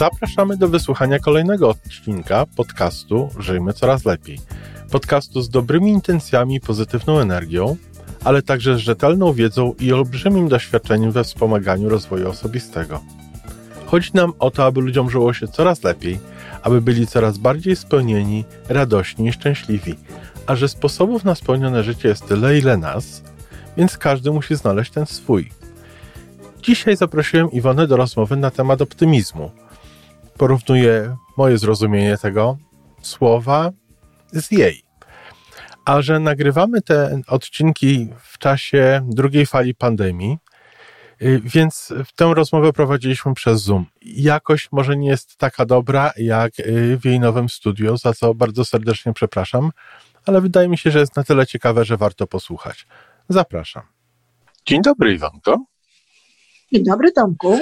Zapraszamy do wysłuchania kolejnego odcinka podcastu Żyjmy Coraz Lepiej. Podcastu z dobrymi intencjami i pozytywną energią, ale także z rzetelną wiedzą i olbrzymim doświadczeniem we wspomaganiu rozwoju osobistego. Chodzi nam o to, aby ludziom żyło się coraz lepiej, aby byli coraz bardziej spełnieni, radośni i szczęśliwi. A że sposobów na spełnione życie jest tyle, ile nas, więc każdy musi znaleźć ten swój. Dzisiaj zaprosiłem Iwonę do rozmowy na temat optymizmu. Porównuję moje zrozumienie tego słowa z jej. A że nagrywamy te odcinki w czasie drugiej fali pandemii, y, więc tę rozmowę prowadziliśmy przez Zoom. Jakość może nie jest taka dobra jak y, w jej nowym studio, za co bardzo serdecznie przepraszam, ale wydaje mi się, że jest na tyle ciekawe, że warto posłuchać. Zapraszam. Dzień dobry, Iwanko. Dzień dobry, Tomku.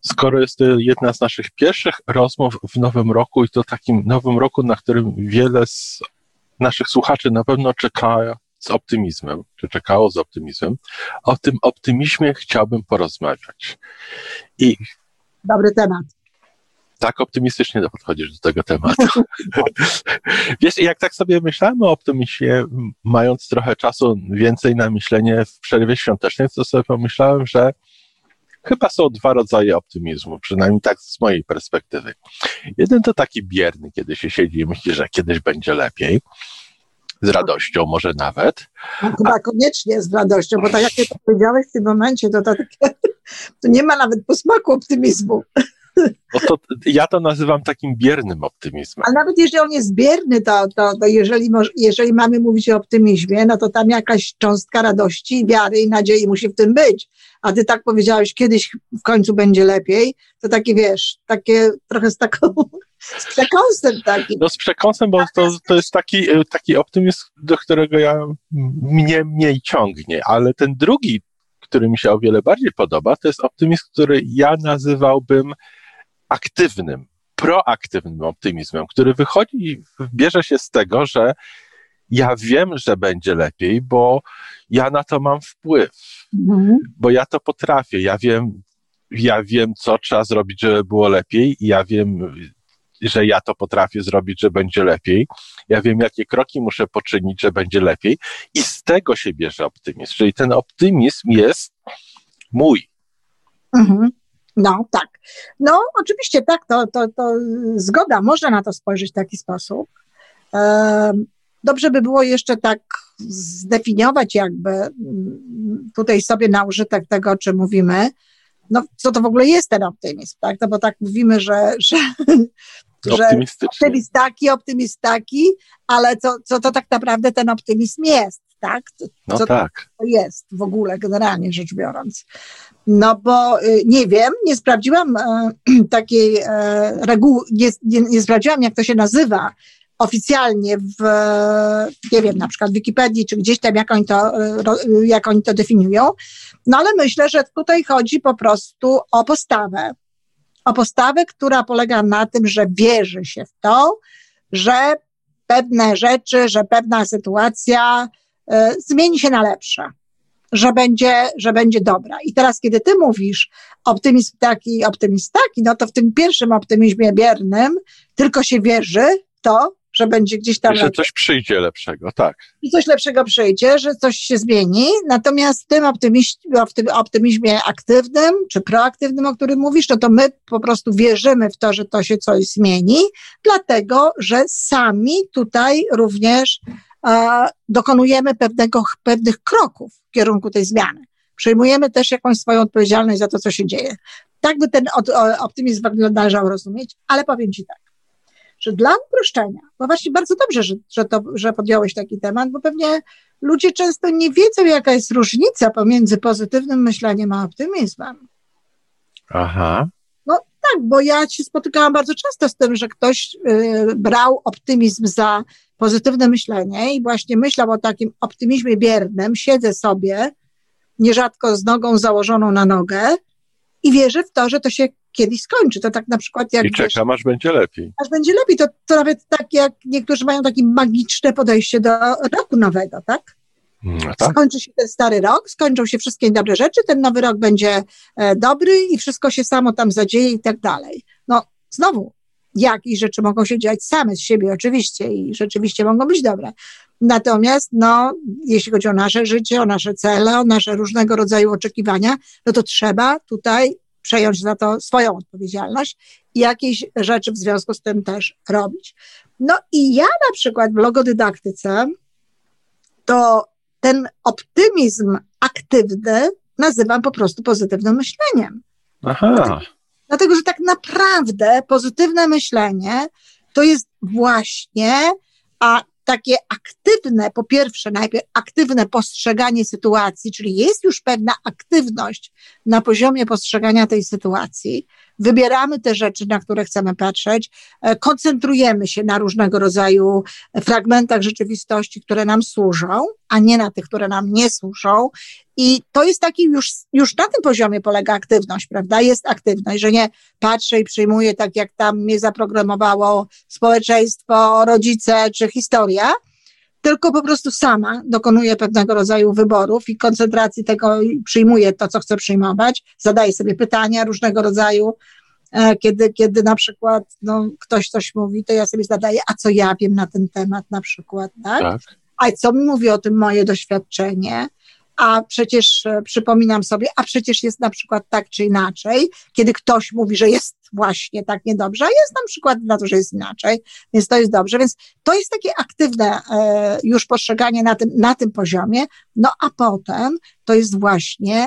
Skoro jest to jedna z naszych pierwszych rozmów w nowym roku i to takim nowym roku, na którym wiele z naszych słuchaczy na pewno czeka z optymizmem, czy czekało z optymizmem, o tym optymizmie chciałbym porozmawiać. I Dobry temat. Tak optymistycznie podchodzisz do tego tematu. Wiesz, jak tak sobie myślałem o optymizmie, mając trochę czasu więcej na myślenie w przerwie świątecznej, to sobie pomyślałem, że chyba są dwa rodzaje optymizmu, przynajmniej tak z mojej perspektywy. Jeden to taki bierny, kiedy się siedzi i myśli, że kiedyś będzie lepiej, z radością może nawet. No, chyba A... koniecznie z radością, bo tak jak to powiedziałeś w tym momencie, to, to, to nie ma nawet posmaku optymizmu. No to ja to nazywam takim biernym optymizmem. A nawet jeżeli on jest bierny, to, to, to jeżeli, jeżeli mamy mówić o optymizmie, no to tam jakaś cząstka radości, wiary i nadziei musi w tym być. A ty tak powiedziałeś, kiedyś w końcu będzie lepiej, to takie wiesz, takie trochę z taką, z przekąsem takim. No z przekąsem, bo to, to jest taki, taki optymizm, do którego ja mnie mniej ciągnie, ale ten drugi, który mi się o wiele bardziej podoba, to jest optymizm, który ja nazywałbym aktywnym, proaktywnym optymizmem, który wychodzi, bierze się z tego, że ja wiem, że będzie lepiej, bo ja na to mam wpływ, mhm. bo ja to potrafię, ja wiem, ja wiem, co trzeba zrobić, żeby było lepiej, ja wiem, że ja to potrafię zrobić, że będzie lepiej. Ja wiem, jakie kroki muszę poczynić, że będzie lepiej. I z tego się bierze optymizm. Czyli ten optymizm jest mój. Mhm. No, tak. No, oczywiście tak, to, to, to zgoda, można na to spojrzeć w taki sposób. Dobrze by było jeszcze tak zdefiniować jakby mm, tutaj sobie na użytek tego, o czym mówimy, no co to w ogóle jest ten optymizm, tak? No bo tak mówimy, że, że, że optymist taki, optymist taki, ale co, co to tak naprawdę ten optymizm jest, tak? No co tak. to jest w ogóle, generalnie rzecz biorąc. No bo y, nie wiem, nie sprawdziłam e, takiej e, reguły, nie, nie, nie sprawdziłam, jak to się nazywa oficjalnie w, nie wiem, na przykład w Wikipedii, czy gdzieś tam, jak oni to, e, jak oni to definiują. No ale myślę, że tutaj chodzi po prostu o postawę. O postawę, która polega na tym, że wierzy się w to, że pewne rzeczy, że pewna sytuacja y, zmieni się na lepsze że będzie, że będzie dobra. I teraz, kiedy ty mówisz optymizm taki, optymizm taki, no to w tym pierwszym optymizmie biernym tylko się wierzy to, że będzie gdzieś tam. Że coś przyjdzie lepszego, tak. I coś lepszego przyjdzie, że coś się zmieni. Natomiast w tym optymizmie, w tym optymizmie aktywnym czy proaktywnym, o którym mówisz, no to my po prostu wierzymy w to, że to się coś zmieni, dlatego że sami tutaj również dokonujemy pewnego, pewnych kroków w kierunku tej zmiany. Przejmujemy też jakąś swoją odpowiedzialność za to, co się dzieje. Tak by ten optymizm należał rozumieć, ale powiem Ci tak, że dla uproszczenia, bo właśnie bardzo dobrze, że, że, to, że podjąłeś taki temat, bo pewnie ludzie często nie wiedzą, jaka jest różnica pomiędzy pozytywnym myśleniem a optymizmem. Aha. No tak, bo ja się spotykałam bardzo często z tym, że ktoś y, brał optymizm za pozytywne myślenie i właśnie myślał o takim optymizmie biernym, siedzę sobie, nierzadko z nogą założoną na nogę i wierzę w to, że to się kiedyś skończy. To tak na przykład jak... I czekam, aż będzie lepiej. Aż będzie lepiej. To, to nawet tak jak niektórzy mają takie magiczne podejście do roku nowego, tak? No tak? Skończy się ten stary rok, skończą się wszystkie dobre rzeczy, ten nowy rok będzie e, dobry i wszystko się samo tam zadzieje i tak dalej. No, znowu, jakieś rzeczy mogą się dziać same z siebie oczywiście i rzeczywiście mogą być dobre. Natomiast, no, jeśli chodzi o nasze życie, o nasze cele, o nasze różnego rodzaju oczekiwania, no to trzeba tutaj przejąć za to swoją odpowiedzialność i jakieś rzeczy w związku z tym też robić. No i ja na przykład w logodydaktyce to ten optymizm aktywny nazywam po prostu pozytywnym myśleniem. Aha. Dlatego, że tak naprawdę pozytywne myślenie to jest właśnie a takie aktywne, po pierwsze, najpierw aktywne postrzeganie sytuacji, czyli jest już pewna aktywność na poziomie postrzegania tej sytuacji. Wybieramy te rzeczy, na które chcemy patrzeć, e, koncentrujemy się na różnego rodzaju fragmentach rzeczywistości, które nam służą, a nie na tych, które nam nie służą. I to jest taki już, już na tym poziomie polega aktywność, prawda? Jest aktywność, że nie patrzę i przyjmuję tak, jak tam mnie zaprogramowało społeczeństwo, rodzice czy historia, tylko po prostu sama dokonuję pewnego rodzaju wyborów i koncentracji tego, przyjmuję to, co chcę przyjmować, zadaję sobie pytania różnego rodzaju, e, kiedy, kiedy na przykład no, ktoś coś mówi, to ja sobie zadaję, a co ja wiem na ten temat na przykład, tak? tak. A co mi mówi o tym moje doświadczenie? a przecież e, przypominam sobie, a przecież jest na przykład tak czy inaczej, kiedy ktoś mówi, że jest właśnie tak niedobrze, a jest na przykład na to, że jest inaczej, więc to jest dobrze, więc to jest takie aktywne e, już postrzeganie na tym, na tym poziomie, no a potem to jest właśnie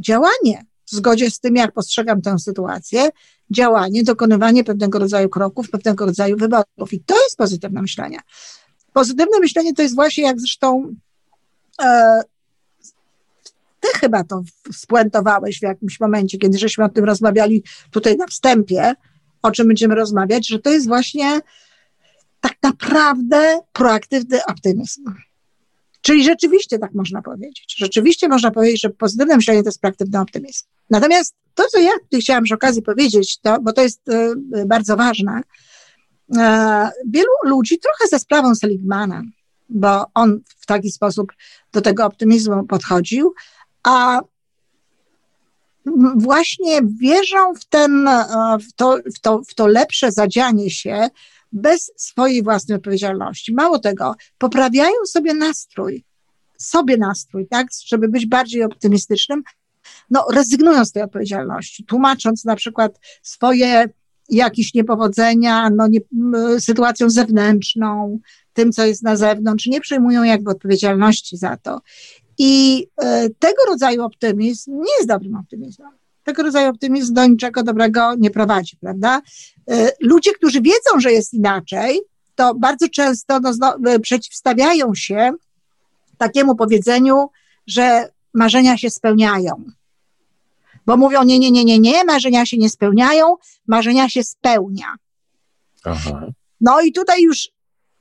działanie. W zgodzie z tym, jak postrzegam tę sytuację, działanie, dokonywanie pewnego rodzaju kroków, pewnego rodzaju wyborów. I to jest pozytywne myślenie. Pozytywne myślenie to jest właśnie jak zresztą e, ty chyba to spuentowałeś w jakimś momencie, kiedy żeśmy o tym rozmawiali tutaj na wstępie, o czym będziemy rozmawiać, że to jest właśnie tak naprawdę proaktywny optymizm. Czyli rzeczywiście tak można powiedzieć. Rzeczywiście można powiedzieć, że pozytywne myślenie to jest proaktywny optymizm. Natomiast to, co ja chciałam przy okazji powiedzieć, to, bo to jest y, bardzo ważne, y, wielu ludzi trochę ze sprawą Seligmana, bo on w taki sposób do tego optymizmu podchodził, a właśnie wierzą w, ten, e, w, to, w, to, w to lepsze zadzianie się bez swojej własnej odpowiedzialności. Mało tego, poprawiają sobie nastrój, sobie nastrój, tak, żeby być bardziej optymistycznym, no rezygnują z tej odpowiedzialności, tłumacząc na przykład swoje jakieś niepowodzenia, no nie, sytuacją zewnętrzną, tym, co jest na zewnątrz, nie przejmują jakby odpowiedzialności za to. I e, tego rodzaju optymizm nie jest dobrym optymizmem. Tego rodzaju optymizm do niczego dobrego nie prowadzi, prawda? E, ludzie, którzy wiedzą, że jest inaczej, to bardzo często no, e, przeciwstawiają się takiemu powiedzeniu, że marzenia się spełniają. Bo mówią, nie, nie, nie, nie, nie, marzenia się nie spełniają, marzenia się spełnia. Aha. No i tutaj już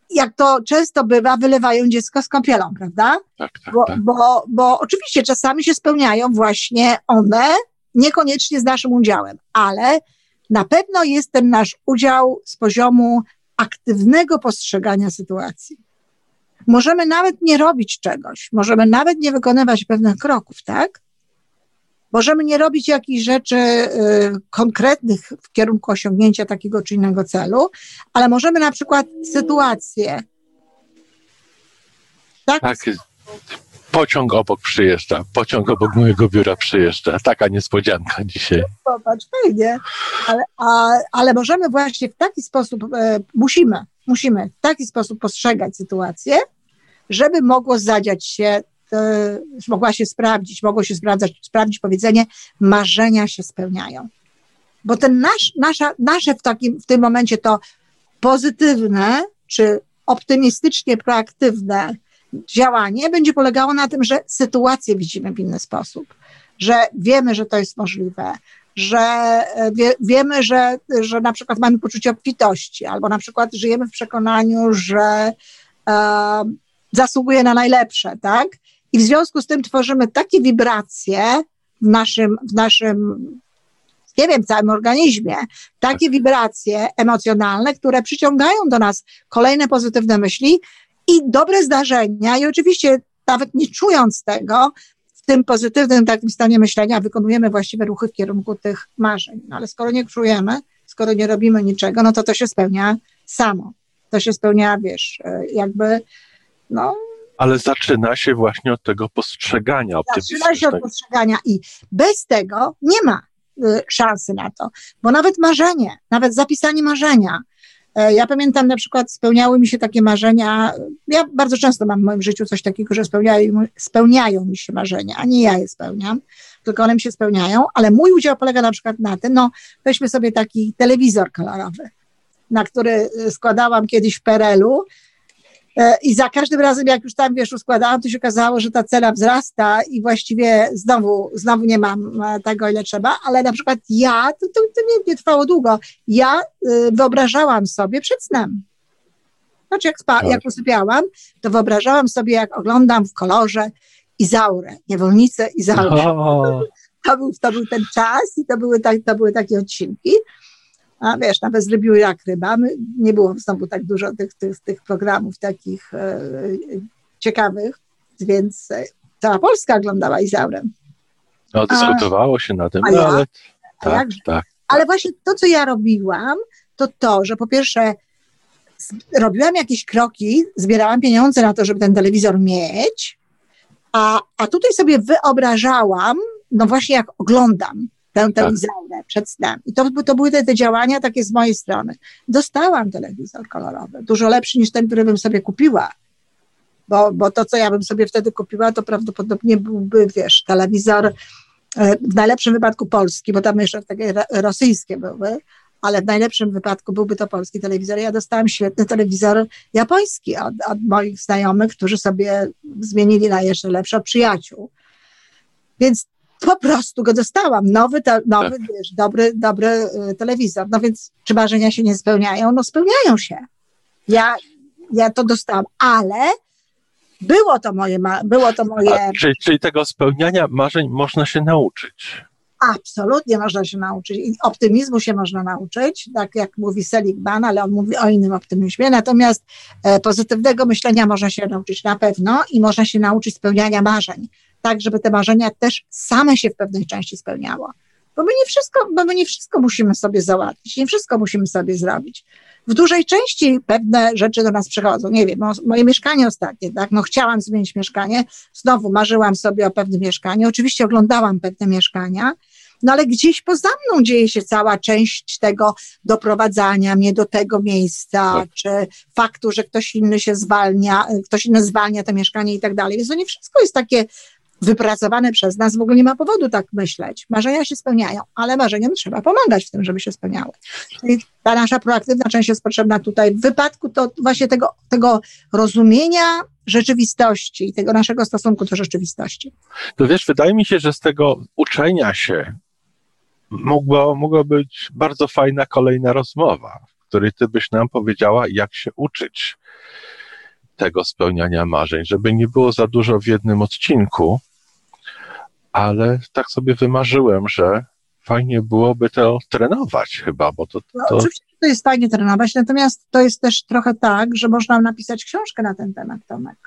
jak to często bywa, wylewają dziecko z kąpielą, prawda? Tak, tak, bo, tak. Bo, bo oczywiście czasami się spełniają właśnie one, niekoniecznie z naszym udziałem, ale na pewno jest ten nasz udział z poziomu aktywnego postrzegania sytuacji. Możemy nawet nie robić czegoś, możemy nawet nie wykonywać pewnych kroków, tak? Możemy nie robić jakichś rzeczy y, konkretnych w kierunku osiągnięcia takiego czy innego celu, ale możemy na przykład sytuację. Tak? tak pociąg obok przyjeżdża, pociąg obok mojego biura przyjeżdża. Taka niespodzianka dzisiaj. Popatrz, fajnie. Ale, a, ale możemy właśnie w taki sposób, e, musimy, musimy w taki sposób postrzegać sytuację, żeby mogło zadziać się mogła się sprawdzić, mogło się sprawdzać, sprawdzić powiedzenie, marzenia się spełniają. Bo ten nasz, nasza, nasze w, takim, w tym momencie to pozytywne, czy optymistycznie proaktywne działanie będzie polegało na tym, że sytuację widzimy w inny sposób, że wiemy, że to jest możliwe, że e, wie, wiemy, że, że na przykład mamy poczucie obfitości, albo na przykład żyjemy w przekonaniu, że e, zasługuje na najlepsze, tak? I w związku z tym tworzymy takie wibracje w naszym, w naszym nie wiem, całym organizmie, takie wibracje emocjonalne, które przyciągają do nas kolejne pozytywne myśli i dobre zdarzenia. I oczywiście, nawet nie czując tego, w tym pozytywnym takim stanie myślenia wykonujemy właściwe ruchy w kierunku tych marzeń. No ale skoro nie czujemy, skoro nie robimy niczego, no to to się spełnia samo. To się spełnia, wiesz, e, jakby, no. Ale zaczyna się właśnie od tego postrzegania Zaczyna się od postrzegania i bez tego nie ma y, szansy na to, bo nawet marzenie, nawet zapisanie marzenia, E, ja pamiętam na przykład spełniały mi się takie marzenia. Ja bardzo często mam w moim życiu coś takiego, że spełniają, spełniają mi się marzenia, a nie ja je spełniam, tylko one mi się spełniają, ale mój udział polega na przykład na tym, no weźmy sobie taki telewizor kolorowy, na który składałam kiedyś w Perelu I za każdym razem, jak już tam wiesz, uskładałam, to się okazało, że ta cena wzrasta i właściwie znowu, znowu nie mam e, tego, ile trzeba, ale na przykład ja, to, to, to nie, nie trwało długo, ja y, wyobrażałam sobie przed snem. Znaczy, jak, spa, tak. jak usypiałam, to wyobrażałam sobie, jak oglądam w kolorze Izaurę, niewolnicę Izaurę. To był, to był ten czas i to były, tak, to były takie odcinki. A wiesz, nawet zrobiły jak ryba. Nie było znowu tak dużo tych, tych, tych programów takich e, ciekawych, więc e, cała Polska oglądała Izaurę. No, dyskutowało się na tym, no, ja, ale tak, tak. Ale właśnie to, co ja robiłam, to to, że po pierwsze robiłam jakieś kroki, zbierałam pieniądze na to, żeby ten telewizor mieć, a, a tutaj sobie wyobrażałam, no właśnie jak oglądam, tę telewizorę tak. przed snem. I to, to były te, te działania takie z mojej strony. Dostałam telewizor kolorowy, dużo lepszy niż ten, który bym sobie kupiła. Bo, bo to, co ja bym sobie wtedy kupiła, to prawdopodobnie byłby, wiesz, telewizor e, w najlepszym wypadku polski, bo tam jeszcze takie rosyjskie były, ale w najlepszym wypadku byłby to polski telewizor. Ja dostałam świetny telewizor japoński od, od moich znajomych, którzy sobie zmienili na jeszcze lepszy od przyjaciół. Więc po prostu go dostałam. Nowy, to, nowy tak. wiesz, dobry, dobry y, telewizor. No więc czy marzenia się nie spełniają? No spełniają się. Ja, ja to dostałam, ale było to moje, było to moje... A, czyli, czyli tego spełniania marzeń można się nauczyć. Absolutnie można się nauczyć. I optymizmu się można nauczyć, tak jak mówi Seligman, ale on mówi o innym optymizmie. Natomiast e, pozytywnego myślenia można się nauczyć na pewno i można się nauczyć spełniania marzeń tak, żeby te marzenia też same się w pewnej części spełniało. Bo my nie wszystko, bo my nie wszystko musimy sobie załatwić, nie wszystko musimy sobie zrobić. W dużej części pewne rzeczy do nas przychodzą. Nie wiem, moje mieszkanie ostatnie, tak? No chciałam zmienić mieszkanie, znowu marzyłam sobie o pewnym mieszkaniu, oczywiście oglądałam pewne mieszkania, no ale gdzieś poza mną dzieje się cała część tego doprowadzania mnie do tego miejsca, tak. czy faktu, że ktoś inny się zwalnia, ktoś inny zwalnia to mieszkanie i tak dalej. Więc to nie wszystko jest takie wypracowane przez nas, w ogóle nie ma powodu tak myśleć. Marzenia się spełniają, ale marzeniom trzeba pomagać w tym, żeby się spełniały. Czyli ta nasza proaktywna część jest potrzebna tutaj. W wypadku to właśnie tego, tego rozumienia rzeczywistości i tego naszego stosunku do rzeczywistości. To wiesz, wydaje mi się, że z tego uczenia się mogła, mogła być bardzo fajna kolejna rozmowa, w której ty byś nam powiedziała, jak się uczyć tego spełniania marzeń, żeby nie było za dużo w jednym odcinku, ale tak sobie wymarzyłem, że fajnie byłoby to trenować chyba, bo to... No, to... No, oczywiście to jest fajnie trenować, natomiast to jest też trochę tak, że można napisać książkę na ten temat, Tomek.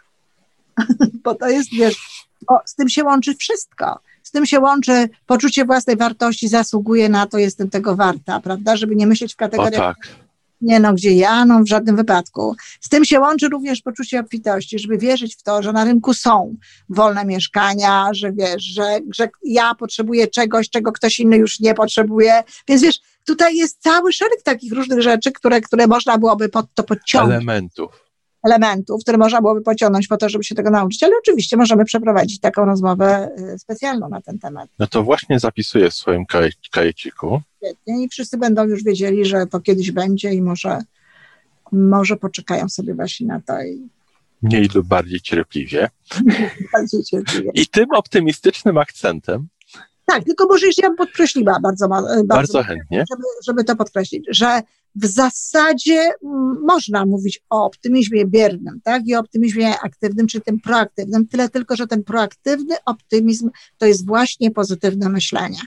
bo to jest, wiesz, z tym się łączy wszystko. Z tym się łączy poczucie własnej wartości, zasługuje na to, jestem tego warta, prawda? Żeby nie myśleć w kategoriach... O tak nie no, gdzie ja? No w żadnym wypadku. Z tym się łączy również poczucie obfitości, żeby wierzyć w to, że na rynku są wolne mieszkania, że wiesz, że, że ja potrzebuję czegoś, czego ktoś inny już nie potrzebuje. Więc wiesz, tutaj jest cały szereg takich różnych rzeczy, które, które można byłoby pod to podciągnąć. Elementów elementów, które można byłoby pociągnąć po to, żeby się tego nauczyć, ale oczywiście możemy przeprowadzić taką rozmowę y, specjalną na ten temat. No to właśnie zapisuję w swoim kaj kajeciku. Świetnie i wszyscy będą już wiedzieli, że to kiedyś będzie i może, może poczekają sobie właśnie na to i mniej lub bardziej cierpliwie. bardziej cierpliwie. I tym optymistycznym akcentem. Tak, tylko może jeszcze ja bym podkreśliła bardzo, bardzo, bardzo chętnie, żeby, żeby to podkreślić, że w zasadzie można mówić o optymizmie biernym, tak, i optymizmie aktywnym, czy tym proaktywnym, tyle tylko, że ten proaktywny optymizm to jest właśnie pozytywne myślenie.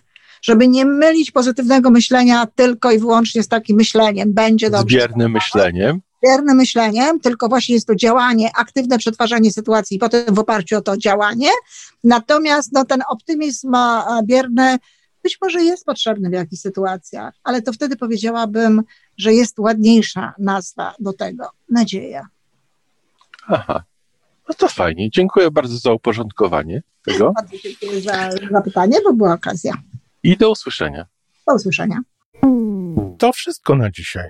Żeby nie mylić pozytywnego myślenia tylko i wyłącznie z takim myśleniem, będzie dobrze. Z biernym myśleniem biernym myśleniem, tylko właśnie jest to działanie, aktywne przetwarzanie sytuacji i potem w oparciu o to działanie. Natomiast no, ten optymizm bierny być może jest potrzebny w jakichś sytuacjach, ale to wtedy powiedziałabym, że jest ładniejsza nazwa do tego nadzieja. Aha. No to fajnie. Dziękuję bardzo za uporządkowanie tego. Bardzo dziękuję za zapytanie, bo była okazja. I do usłyszenia. Do usłyszenia. To wszystko na dzisiaj.